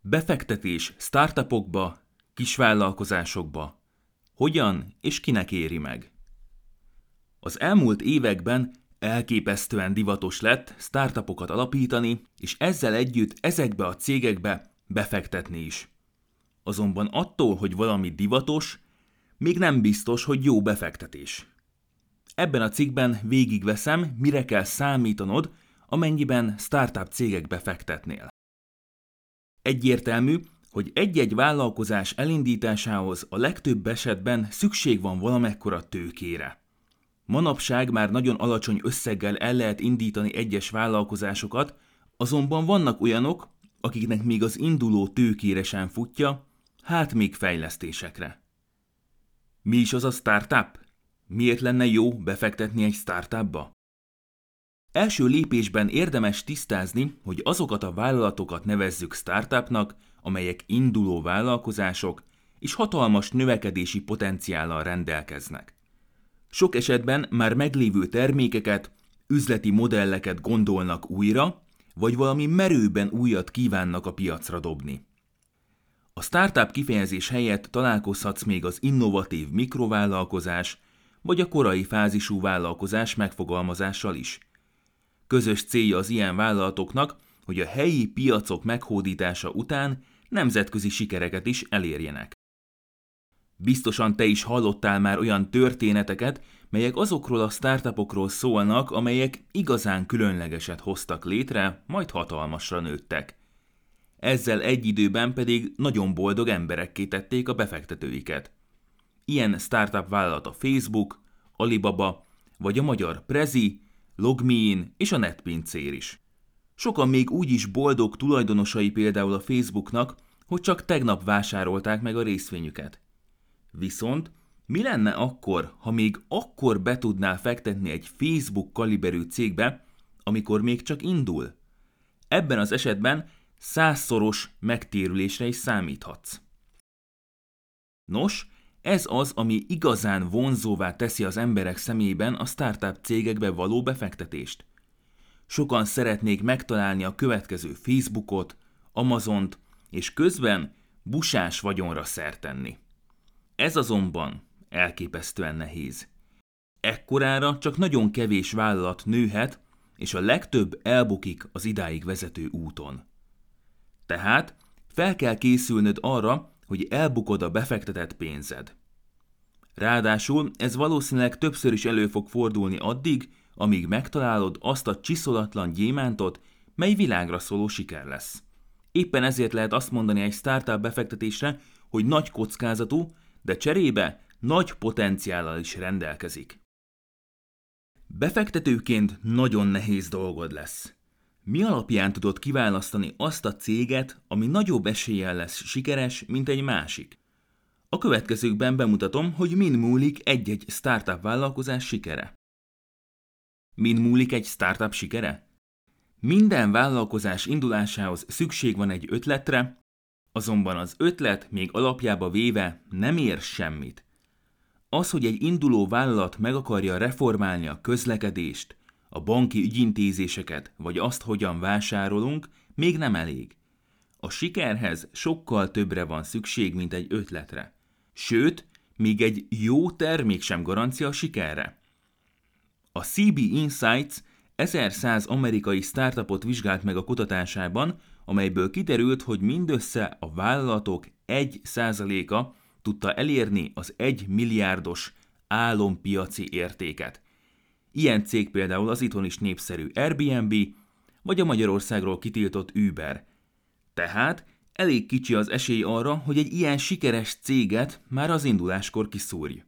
Befektetés startupokba, kisvállalkozásokba. Hogyan és kinek éri meg? Az elmúlt években elképesztően divatos lett startupokat alapítani, és ezzel együtt ezekbe a cégekbe befektetni is. Azonban attól, hogy valami divatos, még nem biztos, hogy jó befektetés. Ebben a cikkben végigveszem, mire kell számítanod, amennyiben startup cégekbe fektetnél. Egyértelmű, hogy egy-egy vállalkozás elindításához a legtöbb esetben szükség van valamekkora tőkére. Manapság már nagyon alacsony összeggel el lehet indítani egyes vállalkozásokat, azonban vannak olyanok, akiknek még az induló tőkére sem futja, hát még fejlesztésekre. Mi is az a startup? Miért lenne jó befektetni egy startupba? Első lépésben érdemes tisztázni, hogy azokat a vállalatokat nevezzük startupnak, amelyek induló vállalkozások és hatalmas növekedési potenciállal rendelkeznek. Sok esetben már meglévő termékeket, üzleti modelleket gondolnak újra, vagy valami merőben újat kívánnak a piacra dobni. A startup kifejezés helyett találkozhatsz még az innovatív mikrovállalkozás, vagy a korai fázisú vállalkozás megfogalmazással is. Közös célja az ilyen vállalatoknak, hogy a helyi piacok meghódítása után nemzetközi sikereket is elérjenek. Biztosan te is hallottál már olyan történeteket, melyek azokról a startupokról szólnak, amelyek igazán különlegeset hoztak létre, majd hatalmasra nőttek. Ezzel egy időben pedig nagyon boldog emberekké tették a befektetőiket. Ilyen startup vállalat a Facebook, Alibaba, vagy a magyar Prezi, Logmein és a NetPincér is. Sokan még úgy is boldog tulajdonosai például a Facebooknak, hogy csak tegnap vásárolták meg a részvényüket. Viszont mi lenne akkor, ha még akkor be tudnál fektetni egy Facebook kaliberű cégbe, amikor még csak indul? Ebben az esetben százszoros megtérülésre is számíthatsz. Nos, ez az, ami igazán vonzóvá teszi az emberek szemében a startup cégekbe való befektetést. Sokan szeretnék megtalálni a következő Facebookot, Amazont, és közben busás vagyonra szertenni. Ez azonban elképesztően nehéz. Ekkorára csak nagyon kevés vállalat nőhet, és a legtöbb elbukik az idáig vezető úton. Tehát fel kell készülnöd arra, hogy elbukod a befektetett pénzed. Ráadásul ez valószínűleg többször is elő fog fordulni addig, amíg megtalálod azt a csiszolatlan gyémántot, mely világra szóló siker lesz. Éppen ezért lehet azt mondani egy startup befektetésre, hogy nagy kockázatú, de cserébe nagy potenciállal is rendelkezik. Befektetőként nagyon nehéz dolgod lesz. Mi alapján tudod kiválasztani azt a céget, ami nagyobb eséllyel lesz sikeres, mint egy másik? A következőkben bemutatom, hogy min múlik egy-egy startup vállalkozás sikere. Min múlik egy startup sikere? Minden vállalkozás indulásához szükség van egy ötletre, azonban az ötlet még alapjába véve nem ér semmit. Az, hogy egy induló vállalat meg akarja reformálni a közlekedést, a banki ügyintézéseket, vagy azt, hogyan vásárolunk, még nem elég. A sikerhez sokkal többre van szükség, mint egy ötletre. Sőt, még egy jó termék sem garancia a sikerre. A CB Insights 1100 amerikai startupot vizsgált meg a kutatásában, amelyből kiderült, hogy mindössze a vállalatok 1%-a tudta elérni az 1 milliárdos álompiaci értéket. Ilyen cég például az itthon is népszerű Airbnb, vagy a Magyarországról kitiltott Uber. Tehát elég kicsi az esély arra, hogy egy ilyen sikeres céget már az induláskor kiszúrj.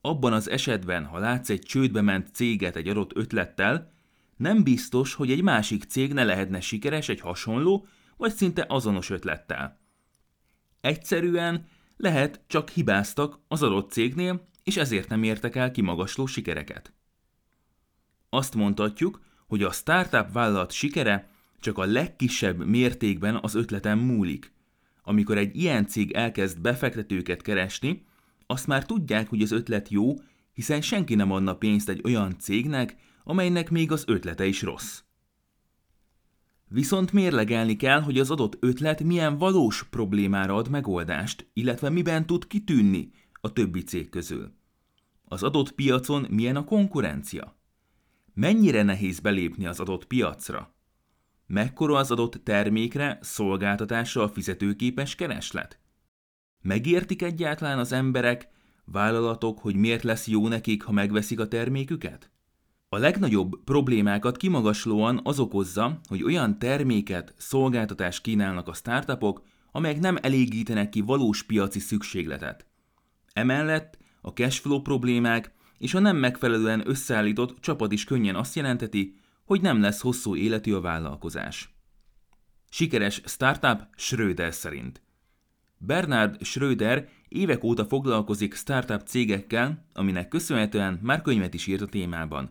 Abban az esetben, ha látsz egy csődbe ment céget egy adott ötlettel, nem biztos, hogy egy másik cég ne lehetne sikeres egy hasonló, vagy szinte azonos ötlettel. Egyszerűen lehet csak hibáztak az adott cégnél, és ezért nem értek el kimagasló sikereket. Azt mondhatjuk, hogy a startup vállalat sikere csak a legkisebb mértékben az ötleten múlik. Amikor egy ilyen cég elkezd befektetőket keresni, azt már tudják, hogy az ötlet jó, hiszen senki nem adna pénzt egy olyan cégnek, amelynek még az ötlete is rossz. Viszont mérlegelni kell, hogy az adott ötlet milyen valós problémára ad megoldást, illetve miben tud kitűnni a többi cég közül. Az adott piacon milyen a konkurencia? Mennyire nehéz belépni az adott piacra? Mekkora az adott termékre, szolgáltatásra a fizetőképes kereslet? Megértik egyáltalán az emberek, vállalatok, hogy miért lesz jó nekik, ha megveszik a terméküket? A legnagyobb problémákat kimagaslóan az okozza, hogy olyan terméket, szolgáltatást kínálnak a startupok, amelyek nem elégítenek ki valós piaci szükségletet. Emellett a cashflow problémák és a nem megfelelően összeállított csapat is könnyen azt jelenteti, hogy nem lesz hosszú életű a vállalkozás. Sikeres startup Schröder szerint. Bernard Schröder évek óta foglalkozik startup cégekkel, aminek köszönhetően már könyvet is írt a témában.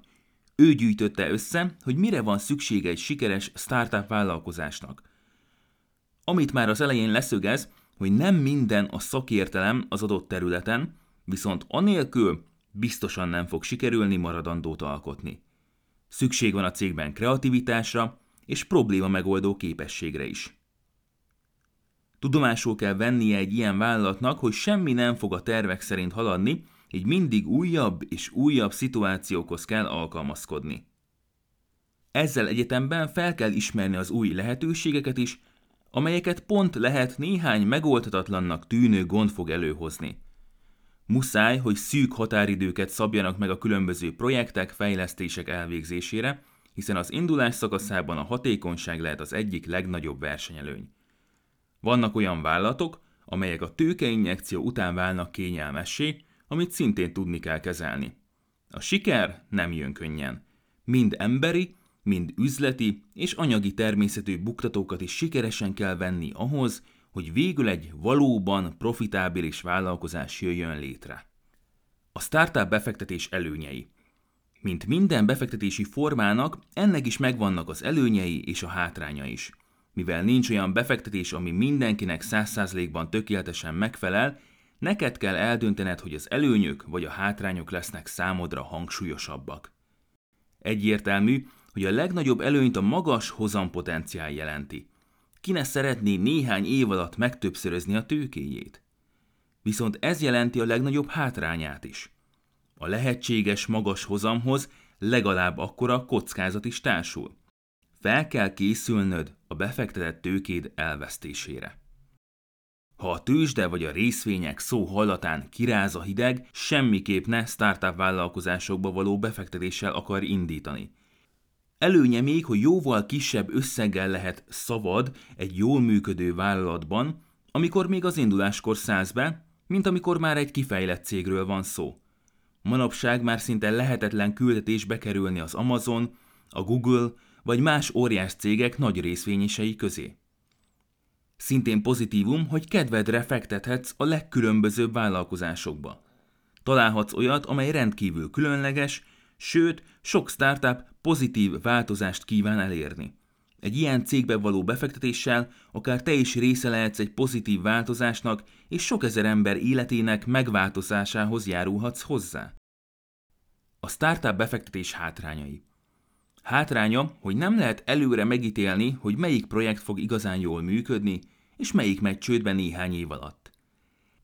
Ő gyűjtötte össze, hogy mire van szüksége egy sikeres startup vállalkozásnak. Amit már az elején leszögez, hogy nem minden a szakértelem az adott területen, viszont anélkül biztosan nem fog sikerülni maradandót alkotni. Szükség van a cégben kreativitásra és probléma megoldó képességre is. Tudomásul kell vennie egy ilyen vállalatnak, hogy semmi nem fog a tervek szerint haladni, így mindig újabb és újabb szituációkhoz kell alkalmazkodni. Ezzel egyetemben fel kell ismerni az új lehetőségeket is, amelyeket pont lehet néhány megoldhatatlannak tűnő gond fog előhozni. Muszáj, hogy szűk határidőket szabjanak meg a különböző projektek, fejlesztések elvégzésére, hiszen az indulás szakaszában a hatékonyság lehet az egyik legnagyobb versenyelőny. Vannak olyan vállalatok, amelyek a tőkeinjekció után válnak kényelmessé, amit szintén tudni kell kezelni. A siker nem jön könnyen. Mind emberi, mind üzleti és anyagi természetű buktatókat is sikeresen kell venni ahhoz, hogy végül egy valóban profitábilis vállalkozás jöjjön létre. A startup befektetés előnyei. Mint minden befektetési formának, ennek is megvannak az előnyei és a hátránya is. Mivel nincs olyan befektetés, ami mindenkinek 100%-ban tökéletesen megfelel, neked kell eldöntened, hogy az előnyök vagy a hátrányok lesznek számodra hangsúlyosabbak. Egyértelmű, hogy a legnagyobb előnyt a magas hozampotenciál jelenti. Ki ne szeretné néhány év alatt megtöbbszörözni a tőkéjét? Viszont ez jelenti a legnagyobb hátrányát is. A lehetséges magas hozamhoz legalább akkora kockázat is társul. Fel kell készülnöd a befektetett tőkéd elvesztésére. Ha a tőzsde vagy a részvények szó hallatán kiráz a hideg, semmiképp ne startup vállalkozásokba való befektetéssel akar indítani. Előnye még, hogy jóval kisebb összeggel lehet szabad egy jól működő vállalatban, amikor még az induláskor szállsz be, mint amikor már egy kifejlett cégről van szó. Manapság már szinte lehetetlen küldetés bekerülni az Amazon, a Google vagy más óriás cégek nagy részvényesei közé. Szintén pozitívum, hogy kedvedre fektethetsz a legkülönbözőbb vállalkozásokba. Találhatsz olyat, amely rendkívül különleges, sőt, sok startup pozitív változást kíván elérni. Egy ilyen cégbe való befektetéssel akár te is része lehetsz egy pozitív változásnak, és sok ezer ember életének megváltozásához járulhatsz hozzá. A startup befektetés hátrányai. Hátránya, hogy nem lehet előre megítélni, hogy melyik projekt fog igazán jól működni, és melyik megy csődbe néhány év alatt.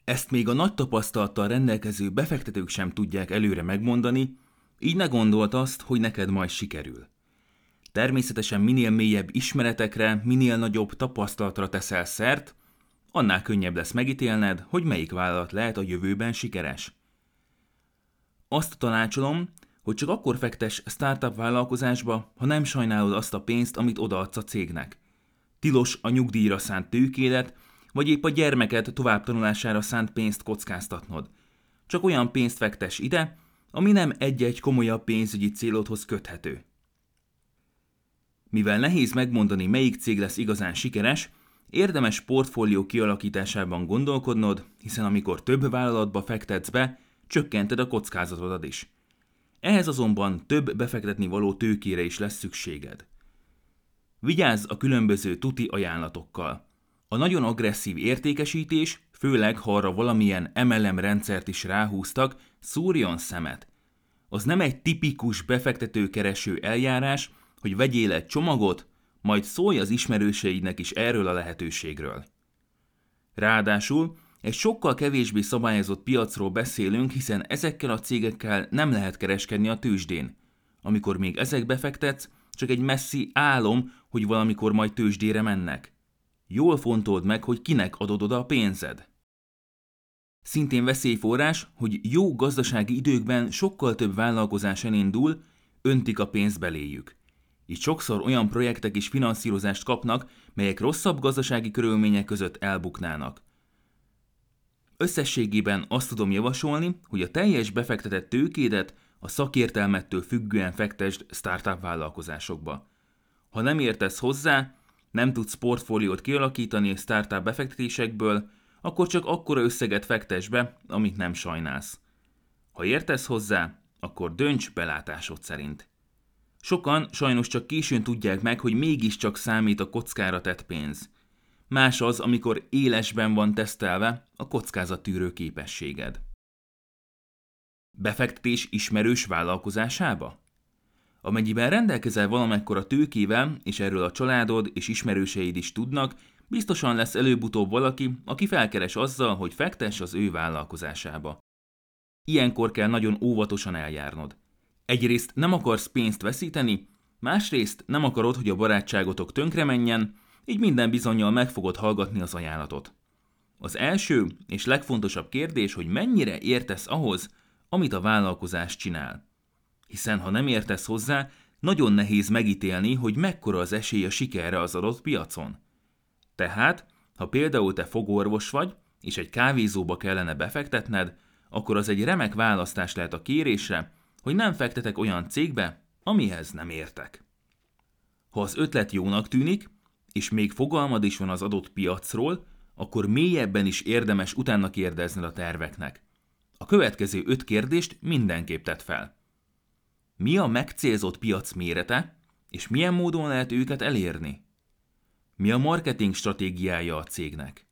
Ezt még a nagy tapasztalattal rendelkező befektetők sem tudják előre megmondani, így ne gondolt azt, hogy neked majd sikerül. Természetesen minél mélyebb ismeretekre, minél nagyobb tapasztalatra teszel szert, annál könnyebb lesz megítélned, hogy melyik vállalat lehet a jövőben sikeres. Azt tanácsolom, hogy csak akkor fektes startup vállalkozásba, ha nem sajnálod azt a pénzt, amit odaadsz a cégnek. Tilos a nyugdíjra szánt tőkélet, vagy épp a gyermeked továbbtanulására szánt pénzt kockáztatnod. Csak olyan pénzt fektes ide, ami nem egy-egy komolyabb pénzügyi célodhoz köthető. Mivel nehéz megmondani, melyik cég lesz igazán sikeres, érdemes portfólió kialakításában gondolkodnod, hiszen amikor több vállalatba fektetsz be, csökkented a kockázatodat is. Ehhez azonban több befektetni való tőkére is lesz szükséged. Vigyázz a különböző tuti ajánlatokkal. A nagyon agresszív értékesítés, főleg ha arra valamilyen MLM rendszert is ráhúztak, szúrjon szemet. Az nem egy tipikus befektetőkereső eljárás, hogy vegyél egy csomagot, majd szólj az ismerőseidnek is erről a lehetőségről. Ráadásul egy sokkal kevésbé szabályozott piacról beszélünk, hiszen ezekkel a cégekkel nem lehet kereskedni a tőzsdén. Amikor még ezek befektetsz, csak egy messzi álom, hogy valamikor majd tőzsdére mennek. Jól fontold meg, hogy kinek adod oda a pénzed. Szintén veszélyforrás, hogy jó gazdasági időkben sokkal több vállalkozás elindul, öntik a pénzt beléjük. Így sokszor olyan projektek is finanszírozást kapnak, melyek rosszabb gazdasági körülmények között elbuknának. Összességében azt tudom javasolni, hogy a teljes befektetett tőkédet a szakértelmettől függően fektesd startup vállalkozásokba. Ha nem értesz hozzá, nem tudsz portfóliót kialakítani startup befektetésekből, akkor csak akkora összeget fektes be, amit nem sajnálsz. Ha értesz hozzá, akkor dönts belátásod szerint. Sokan sajnos csak későn tudják meg, hogy mégiscsak számít a kockára tett pénz. Más az, amikor élesben van tesztelve a kockázattűrő képességed. Befektetés ismerős vállalkozásába? Amennyiben rendelkezel valamekkora tőkével, és erről a családod és ismerőseid is tudnak, biztosan lesz előbb-utóbb valaki, aki felkeres azzal, hogy fektess az ő vállalkozásába. Ilyenkor kell nagyon óvatosan eljárnod. Egyrészt nem akarsz pénzt veszíteni, másrészt nem akarod, hogy a barátságotok tönkre menjen, így minden bizonyal meg fogod hallgatni az ajánlatot. Az első és legfontosabb kérdés, hogy mennyire értesz ahhoz, amit a vállalkozás csinál. Hiszen ha nem értesz hozzá, nagyon nehéz megítélni, hogy mekkora az esély a sikerre az adott piacon. Tehát, ha például te fogorvos vagy, és egy kávézóba kellene befektetned, akkor az egy remek választás lehet a kérésre, hogy nem fektetek olyan cégbe, amihez nem értek. Ha az ötlet jónak tűnik, és még fogalmad is van az adott piacról, akkor mélyebben is érdemes utána kérdezned a terveknek. A következő öt kérdést mindenképp tett fel. Mi a megcélzott piac mérete, és milyen módon lehet őket elérni? Mi a marketing stratégiája a cégnek?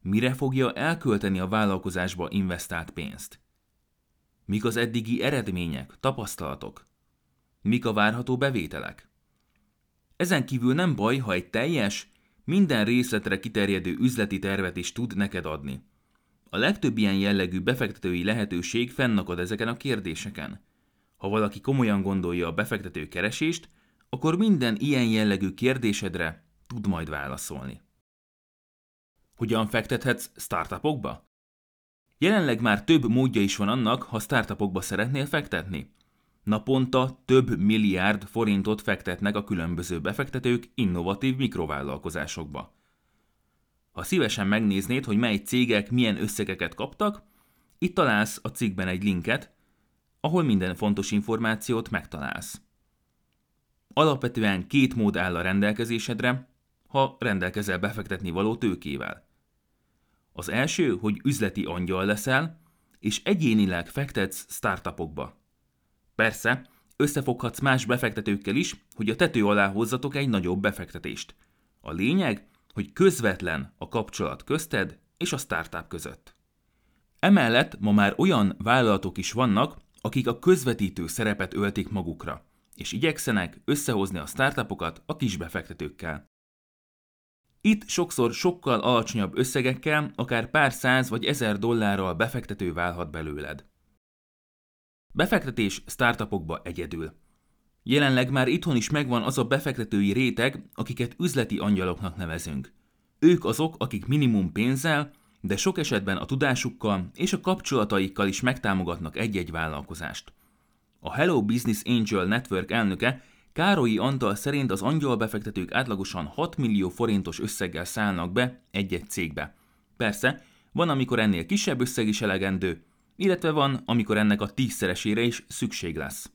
Mire fogja elkölteni a vállalkozásba investált pénzt? Mik az eddigi eredmények, tapasztalatok? Mik a várható bevételek? Ezen kívül nem baj, ha egy teljes, minden részletre kiterjedő üzleti tervet is tud neked adni. A legtöbb ilyen jellegű befektetői lehetőség fennakad ezeken a kérdéseken. Ha valaki komolyan gondolja a befektető keresést, akkor minden ilyen jellegű kérdésedre tud majd válaszolni. Hogyan fektethetsz startupokba? Jelenleg már több módja is van annak, ha startupokba szeretnél fektetni. Naponta több milliárd forintot fektetnek a különböző befektetők innovatív mikrovállalkozásokba. Ha szívesen megnéznéd, hogy mely cégek milyen összegeket kaptak, itt találsz a cikkben egy linket, ahol minden fontos információt megtalálsz. Alapvetően két mód áll a rendelkezésedre, ha rendelkezel befektetni való tőkével. Az első, hogy üzleti angyal leszel, és egyénileg fektetsz startupokba. Persze, összefoghatsz más befektetőkkel is, hogy a tető alá hozzatok egy nagyobb befektetést. A lényeg, hogy közvetlen a kapcsolat közted és a startup között. Emellett ma már olyan vállalatok is vannak, akik a közvetítő szerepet öltik magukra, és igyekszenek összehozni a startupokat a kisbefektetőkkel. Itt sokszor sokkal alacsonyabb összegekkel, akár pár száz vagy ezer dollárral befektető válhat belőled. Befektetés startupokba egyedül. Jelenleg már itthon is megvan az a befektetői réteg, akiket üzleti angyaloknak nevezünk. Ők azok, akik minimum pénzzel, de sok esetben a tudásukkal és a kapcsolataikkal is megtámogatnak egy-egy vállalkozást. A Hello Business Angel Network elnöke Károlyi Antal szerint az angyalbefektetők átlagosan 6 millió forintos összeggel szállnak be egy-egy cégbe. Persze, van, amikor ennél kisebb összeg is elegendő, illetve van, amikor ennek a tízszeresére is szükség lesz.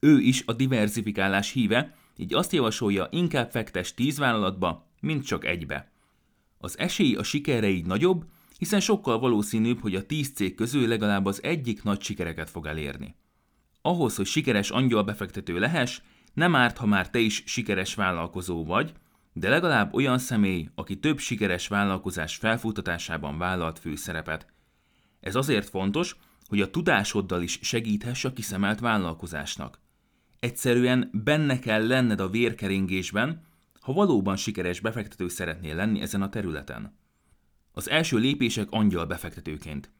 Ő is a diversifikálás híve, így azt javasolja, inkább fektes tíz vállalatba, mint csak egybe. Az esély a sikerre így nagyobb, hiszen sokkal valószínűbb, hogy a tíz cég közül legalább az egyik nagy sikereket fog elérni. Ahhoz, hogy sikeres angyalbefektető lehess, nem árt, ha már te is sikeres vállalkozó vagy, de legalább olyan személy, aki több sikeres vállalkozás felfutatásában vállalt főszerepet. Ez azért fontos, hogy a tudásoddal is segíthess a kiszemelt vállalkozásnak. Egyszerűen benne kell lenned a vérkeringésben, ha valóban sikeres befektető szeretnél lenni ezen a területen. Az első lépések angyal befektetőként.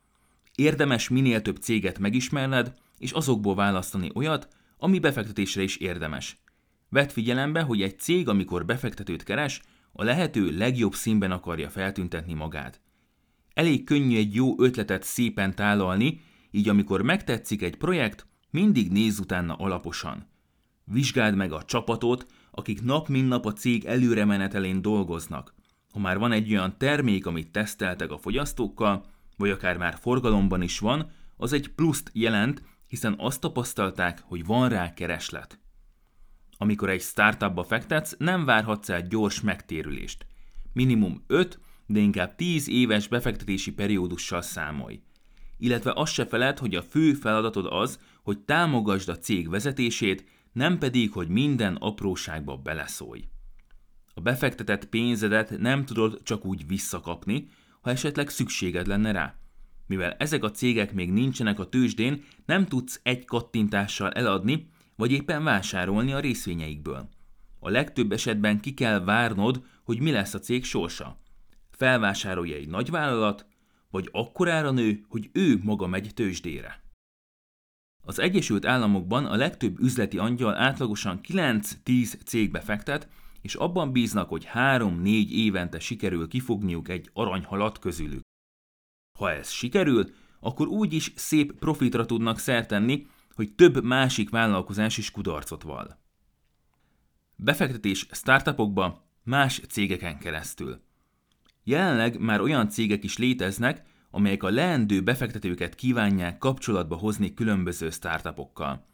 Érdemes minél több céget megismerned, és azokból választani olyat, ami befektetésre is érdemes. Vedd figyelembe, hogy egy cég, amikor befektetőt keres, a lehető legjobb színben akarja feltüntetni magát. Elég könnyű egy jó ötletet szépen tálalni, így amikor megtetszik egy projekt, mindig nézz utána alaposan. Vizsgáld meg a csapatot, akik nap mint nap a cég előre menetelén dolgoznak. Ha már van egy olyan termék, amit teszteltek a fogyasztókkal, vagy akár már forgalomban is van, az egy pluszt jelent, hiszen azt tapasztalták, hogy van rá kereslet. Amikor egy startupba fektetsz, nem várhatsz el gyors megtérülést. Minimum 5, de inkább 10 éves befektetési periódussal számolj. Illetve azt se feled, hogy a fő feladatod az, hogy támogasd a cég vezetését, nem pedig, hogy minden apróságba beleszólj. A befektetett pénzedet nem tudod csak úgy visszakapni, ha esetleg szükséged lenne rá. Mivel ezek a cégek még nincsenek a tőzsdén, nem tudsz egy kattintással eladni, vagy éppen vásárolni a részvényeikből. A legtöbb esetben ki kell várnod, hogy mi lesz a cég sorsa. Felvásárolja egy nagyvállalat, vagy akkorára nő, hogy ő maga megy tőzsdére. Az Egyesült Államokban a legtöbb üzleti angyal átlagosan 9-10 cégbe fektet, és abban bíznak, hogy 3-4 évente sikerül kifogniuk egy aranyhalat közülük. Ha ez sikerül, akkor úgyis szép profitra tudnak szertenni, hogy több másik vállalkozás is kudarcot val. Befektetés startupokba más cégeken keresztül. Jelenleg már olyan cégek is léteznek, amelyek a leendő befektetőket kívánják kapcsolatba hozni különböző startupokkal.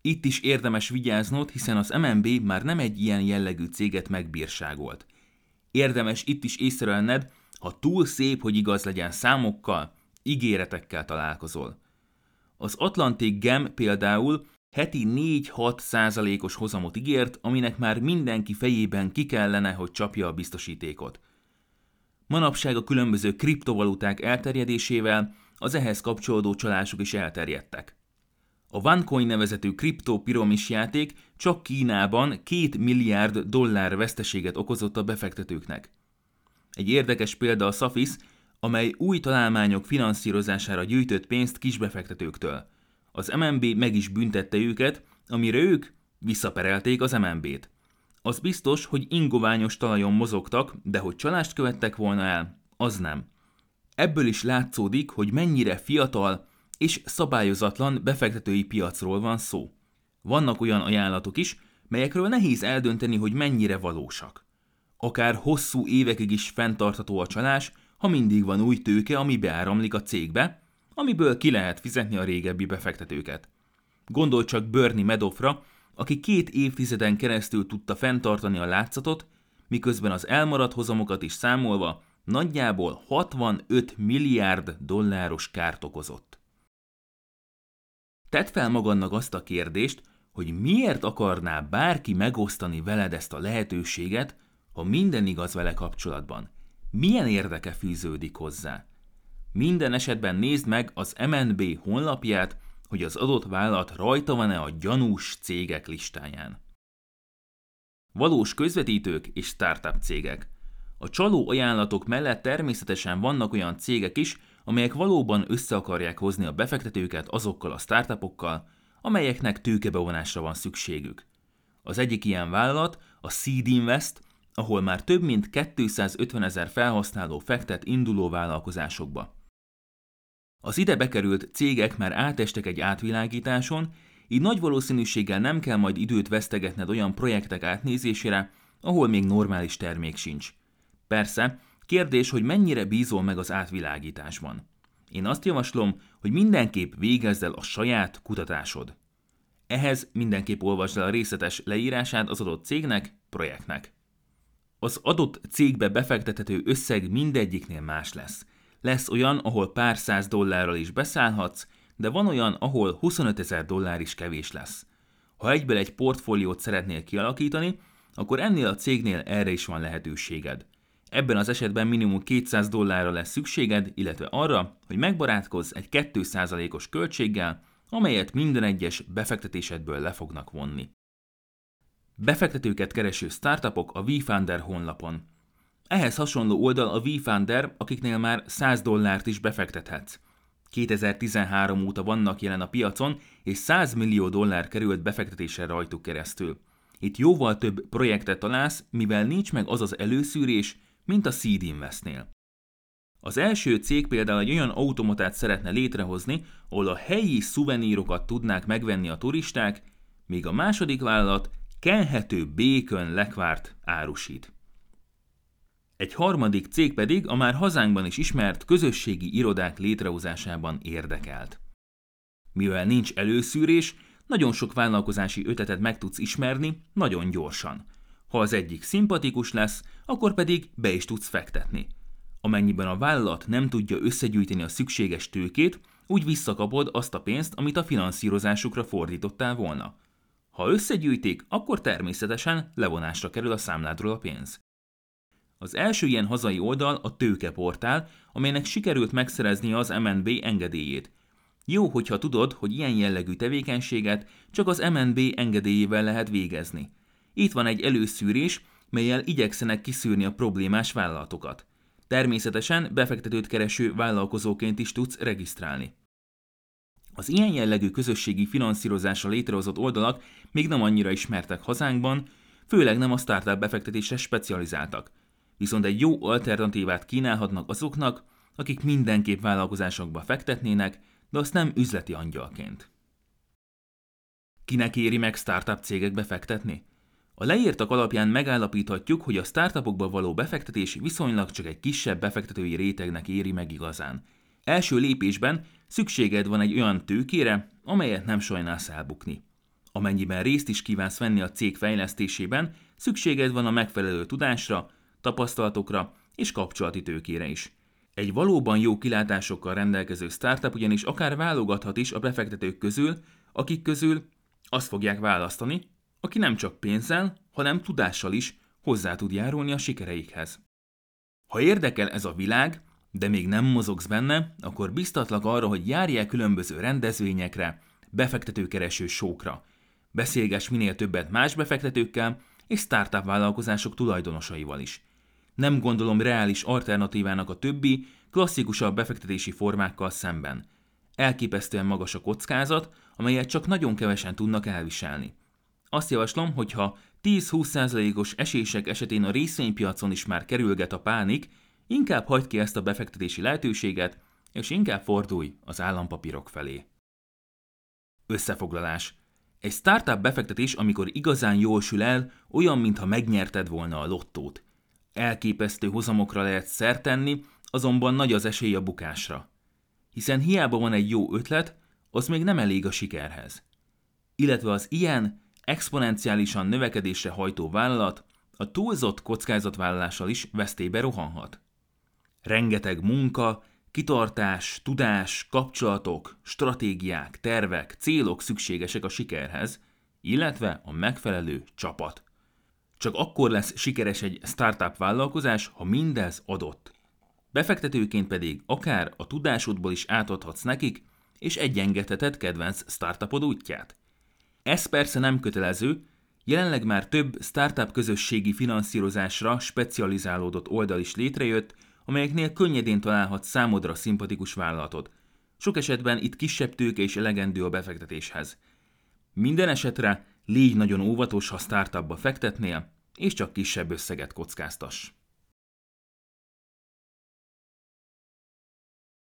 Itt is érdemes vigyáznod, hiszen az MNB már nem egy ilyen jellegű céget megbírságolt. Érdemes itt is észrevenned, ha túl szép, hogy igaz legyen számokkal, ígéretekkel találkozol. Az Atlantic Gem például heti 4-6 százalékos hozamot ígért, aminek már mindenki fejében ki kellene, hogy csapja a biztosítékot. Manapság a különböző kriptovaluták elterjedésével az ehhez kapcsolódó csalások is elterjedtek. A OneCoin nevezetű kriptopiramis játék csak Kínában 2 milliárd dollár veszteséget okozott a befektetőknek. Egy érdekes példa a Safis, amely új találmányok finanszírozására gyűjtött pénzt kisbefektetőktől. Az MNB meg is büntette őket, amire ők visszaperelték az MNB-t. Az biztos, hogy ingoványos talajon mozogtak, de hogy csalást követtek volna el, az nem. Ebből is látszódik, hogy mennyire fiatal és szabályozatlan befektetői piacról van szó. Vannak olyan ajánlatok is, melyekről nehéz eldönteni, hogy mennyire valósak. Akár hosszú évekig is fenntartható a csalás, ha mindig van új tőke, ami beáramlik a cégbe, amiből ki lehet fizetni a régebbi befektetőket. Gondolj csak Bernie Madoffra, aki két évtizeden keresztül tudta fenntartani a látszatot, miközben az elmaradt hozamokat is számolva nagyjából 65 milliárd dolláros kárt okozott. Tedd fel magadnak azt a kérdést, hogy miért akarná bárki megosztani veled ezt a lehetőséget, ha minden igaz vele kapcsolatban. Milyen érdeke fűződik hozzá? Minden esetben nézd meg az MNB honlapját, hogy az adott vállalat rajta van-e a gyanús cégek listáján. Valós közvetítők és startup cégek. A csaló ajánlatok mellett természetesen vannak olyan cégek is, amelyek valóban össze akarják hozni a befektetőket azokkal a startupokkal, amelyeknek tőkebevonásra van szükségük. Az egyik ilyen vállalat a Seed Invest, ahol már több mint 250 ezer felhasználó fektet induló vállalkozásokba. Az ide bekerült cégek már átestek egy átvilágításon, így nagy valószínűséggel nem kell majd időt vesztegetned olyan projektek átnézésére, ahol még normális termék sincs. Persze, kérdés, hogy mennyire bízol meg az átvilágításban. Én azt javaslom, hogy mindenképp végezz el a saját kutatásod. Ehhez mindenképp olvasd el a részletes leírását az adott cégnek, projektnek. Az adott cégbe befektethető összeg mindegyiknél más lesz. Lesz olyan, ahol pár száz dollárral is beszállhatsz, de van olyan, ahol 25 ezer dollár is kevés lesz. Ha egyből egy portfóliót szeretnél kialakítani, akkor ennél a cégnél erre is van lehetőséged. Ebben az esetben minimum 200 dollárra lesz szükséged, illetve arra, hogy megbarátkozz egy 2%-os költséggel, amelyet minden egyes befektetésedből le fognak vonni. Befektetőket kereső startupok a WeFunder honlapon. Ehhez hasonló oldal a WeFunder, akiknél már 100 dollárt is befektethetsz. 2013 óta vannak jelen a piacon, és 100 millió dollár került befektetésre rajtuk keresztül. Itt jóval több projektet találsz, mivel nincs meg az az előszűrés, mint a Seed Investnél. Az első cég például egy olyan automatát szeretne létrehozni, ahol a helyi szuvenírokat tudnák megvenni a turisták, míg a második vállalat kenhető békön lekvárt árusít. Egy harmadik cég pedig a már hazánkban is ismert közösségi irodák létrehozásában érdekelt. Mivel nincs előszűrés, nagyon sok vállalkozási ötletet meg tudsz ismerni nagyon gyorsan. Ha az egyik szimpatikus lesz, akkor pedig be is tudsz fektetni. Amennyiben a vállalat nem tudja összegyűjteni a szükséges tőkét, úgy visszakapod azt a pénzt, amit a finanszírozásukra fordítottál volna. Ha összegyűjtik, akkor természetesen levonásra kerül a számládról a pénz. Az első ilyen hazai oldal a tőkeportál, amelynek sikerült megszerezni az MNB engedélyét. Jó, hogyha tudod, hogy ilyen jellegű tevékenységet csak az MNB engedélyével lehet végezni. Itt van egy előszűrés, melyel igyekszenek kiszűrni a problémás vállalatokat. Természetesen befektetőt kereső vállalkozóként is tudsz regisztrálni. Az ilyen jellegű közösségi finanszírozásra létrehozott oldalak még nem annyira ismertek hazánkban, főleg nem a startup befektetésre specializáltak. Viszont egy jó alternatívát kínálhatnak azoknak, akik mindenképp vállalkozásokba fektetnének, de azt nem üzleti angyalként. Kinek éri meg startup cégekbe fektetni? A leírtak alapján megállapíthatjuk, hogy a startupokba való befektetés viszonylag csak egy kisebb befektetői rétegnek éri meg igazán. Első lépésben szükséged van egy olyan tőkére, amelyet nem sajnálsz elbukni. Amennyiben részt is kívánsz venni a cég fejlesztésében, szükséged van a megfelelő tudásra, tapasztalatokra és kapcsolati tőkére is. Egy valóban jó kilátásokkal rendelkező startup ugyanis akár válogathat is a befektetők közül, akik közül azt fogják választani, aki nem csak pénzzel, hanem tudással is hozzá tud járulni a sikereikhez. Ha érdekel ez a világ, de még nem mozogsz benne, akkor biztatlak arra, hogy járj el különböző rendezvényekre, befektetőkereső sókra. Beszélgess minél többet más befektetőkkel és startup vállalkozások tulajdonosaival is. Nem gondolom reális alternatívának a többi, klasszikusabb befektetési formákkal szemben. Elképesztően magas a kockázat, amelyet csak nagyon kevesen tudnak elviselni. Azt javaslom, hogy ha 10-20%-os esések esetén a részvénypiacon is már kerülget a pánik, inkább hagyd ki ezt a befektetési lehetőséget, és inkább fordulj az állampapírok felé. Összefoglalás. Egy startup befektetés, amikor igazán jól sül el, olyan, mintha megnyerted volna a lottót. Elképesztő hozamokra lehet szert tenni, azonban nagy az esély a bukásra. Hiszen hiába van egy jó ötlet, az még nem elég a sikerhez. Illetve az ilyen, exponenciálisan növekedésre hajtó vállalat a túlzott kockázatvállalással is vesztébe rohanhat. Rengeteg munka, kitartás, tudás, kapcsolatok, stratégiák, tervek, célok szükségesek a sikerhez, illetve a megfelelő csapat. Csak akkor lesz sikeres egy startup vállalkozás, ha mindez adott. Befektetőként pedig akár a tudásodból is átadhatsz nekik, és egyengedheted kedvenc startupod útját. Ez persze nem kötelező, jelenleg már több startup közösségi finanszírozásra specializálódott oldal is létrejött, amelyeknél könnyedén találhat számodra szimpatikus vállalatot. Sok esetben itt kisebb tőke is elegendő a befektetéshez. Minden esetre légy nagyon óvatos, ha startupba fektetnél, és csak kisebb összeget kockáztass.